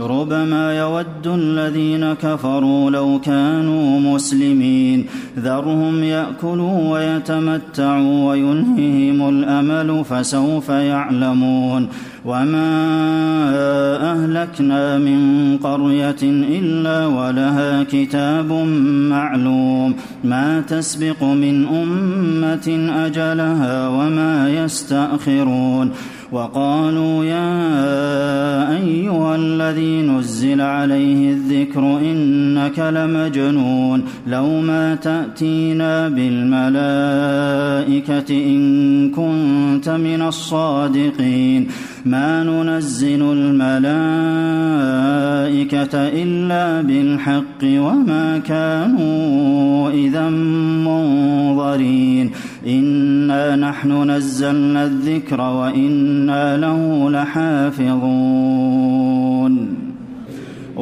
ربما يود الذين كفروا لو كانوا مسلمين. ذرهم يأكلوا ويتمتعوا ويلههم الأمل فسوف يعلمون. وما أهلكنا من قرية إلا ولها كتاب معلوم. ما تسبق من أمة أجلها وما يستأخرون. وقالوا يا نزل عليه الذكر إنك لمجنون لو ما تأتينا بالملائكة إن كنت من الصادقين ما ننزل الملائكة إلا بالحق وما كانوا إذا منظرين إنا نحن نزلنا الذكر وإنا له لحافظون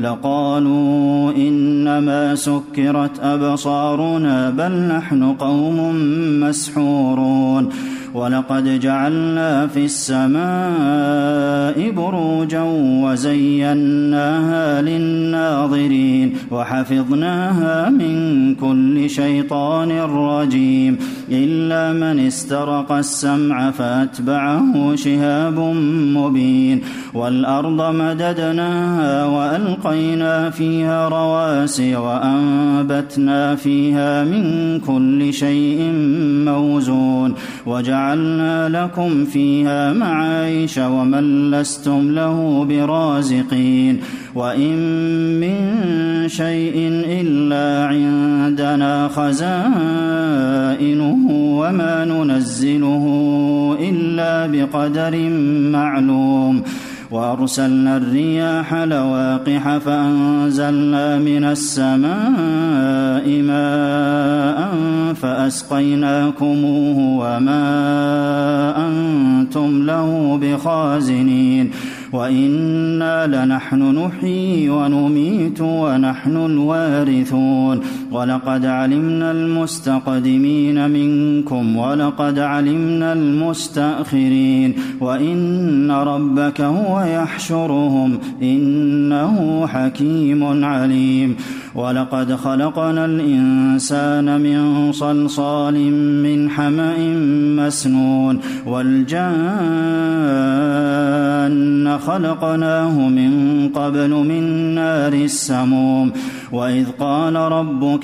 لقالوا إنما سكرت أبصارنا بل نحن قوم مسحورون ولقد جعلنا في السماء بروجا وزيناها للناظرين وحفظناها من كل شيطان رجيم إلا من استرق السمع فأتبعه شهاب مبين والأرض مددناها وألقينا فيها رواسي وأنبتنا فيها من كل شيء موزون وجعلنا لكم فيها معايش ومن لستم له برازقين وإن من شيء إلا عندنا خزائنه وما ننزله إلا بقدر معلوم وأرسلنا الرياح لواقح فأنزلنا من السماء ماء فأسقيناكموه وما أنتم له بخازنين وإنا لنحن نحيي ونميت ونحن الوارثون ولقد علمنا المستقدمين منكم ولقد علمنا المستأخرين وإن ربك هو يحشرهم إنه حكيم عليم ولقد خلقنا الإنسان من صلصال من حمأ مسنون والجان خلقناه من قبل من نار السموم وإذ قال ربك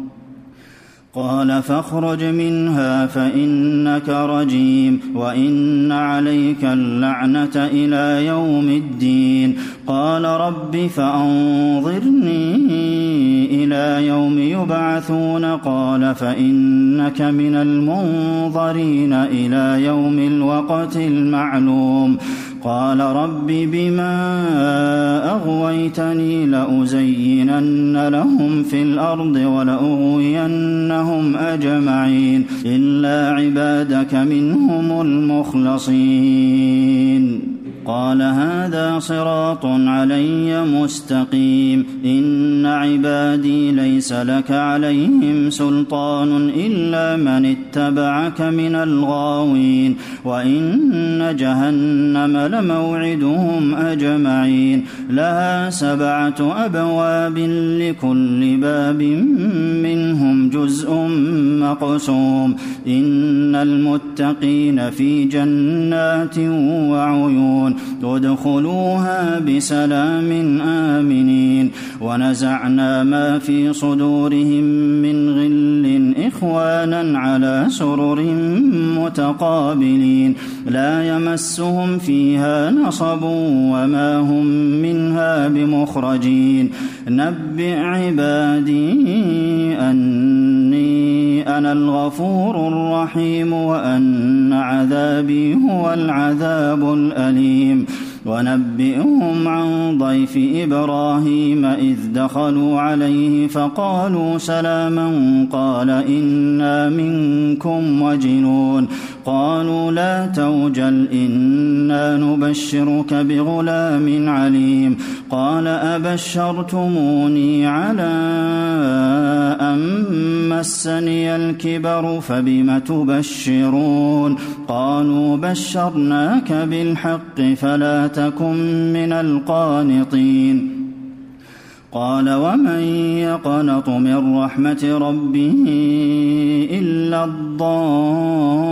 قال فاخرج منها فإنك رجيم وإن عليك اللعنة إلى يوم الدين. قال رب فأنظرني إلى يوم يبعثون. قال فإنك من المنظرين إلى يوم الوقت المعلوم. قال رب بما أغويتني لأزينن لهم في الأرض ولأغوينهم أجمعين إلا عبادك منهم المخلصين. قال هذا صراط علي مستقيم. إن عبادي ليس لك عليهم سلطان إلا من اتبعك من الغاوين. وإن جهنم لموعدهم أجمعين لها سبعة أبواب لكل باب منهم جزء مقسوم إن المتقين في جنات وعيون ادخلوها بسلام آمنين ونزعنا ما في صدورهم من غل إخوانا على سرر متقابلين لا يمسهم فيها نصب وما هم منها بمخرجين. نبئ عبادي أني أنا الغفور الرحيم وأن عذابي هو العذاب الأليم. ونبئهم عن ضيف إبراهيم إذ دخلوا عليه فقالوا سلاما قال إنا منكم وجنون قالوا لا توجل إنا نبشرك بغلام عليم قال أبشرتموني على مسني الكبر فبم تبشرون قالوا بشرناك بالحق فلا تكن من القانطين قال ومن يقنط من رحمة ربه إلا الضالون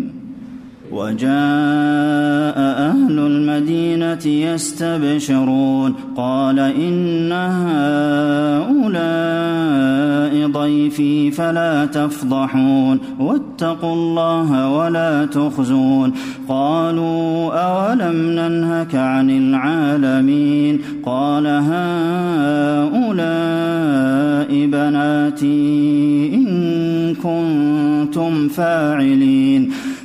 وجاء أهل المدينة يستبشرون. قال إن هؤلاء ضيفي فلا تفضحون. واتقوا الله ولا تخزون. قالوا أولم ننهك عن العالمين؟ قال هؤلاء بناتي إن كنتم فاعلين.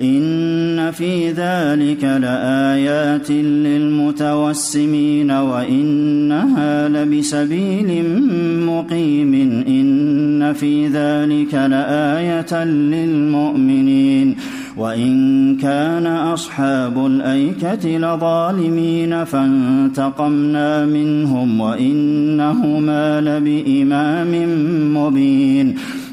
إن في ذلك لآيات للمتوسمين وإنها لبسبيل مقيم إن في ذلك لآية للمؤمنين وإن كان أصحاب الأيكة لظالمين فانتقمنا منهم وإنهما لبإمام مبين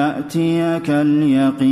يأتيك اليقين.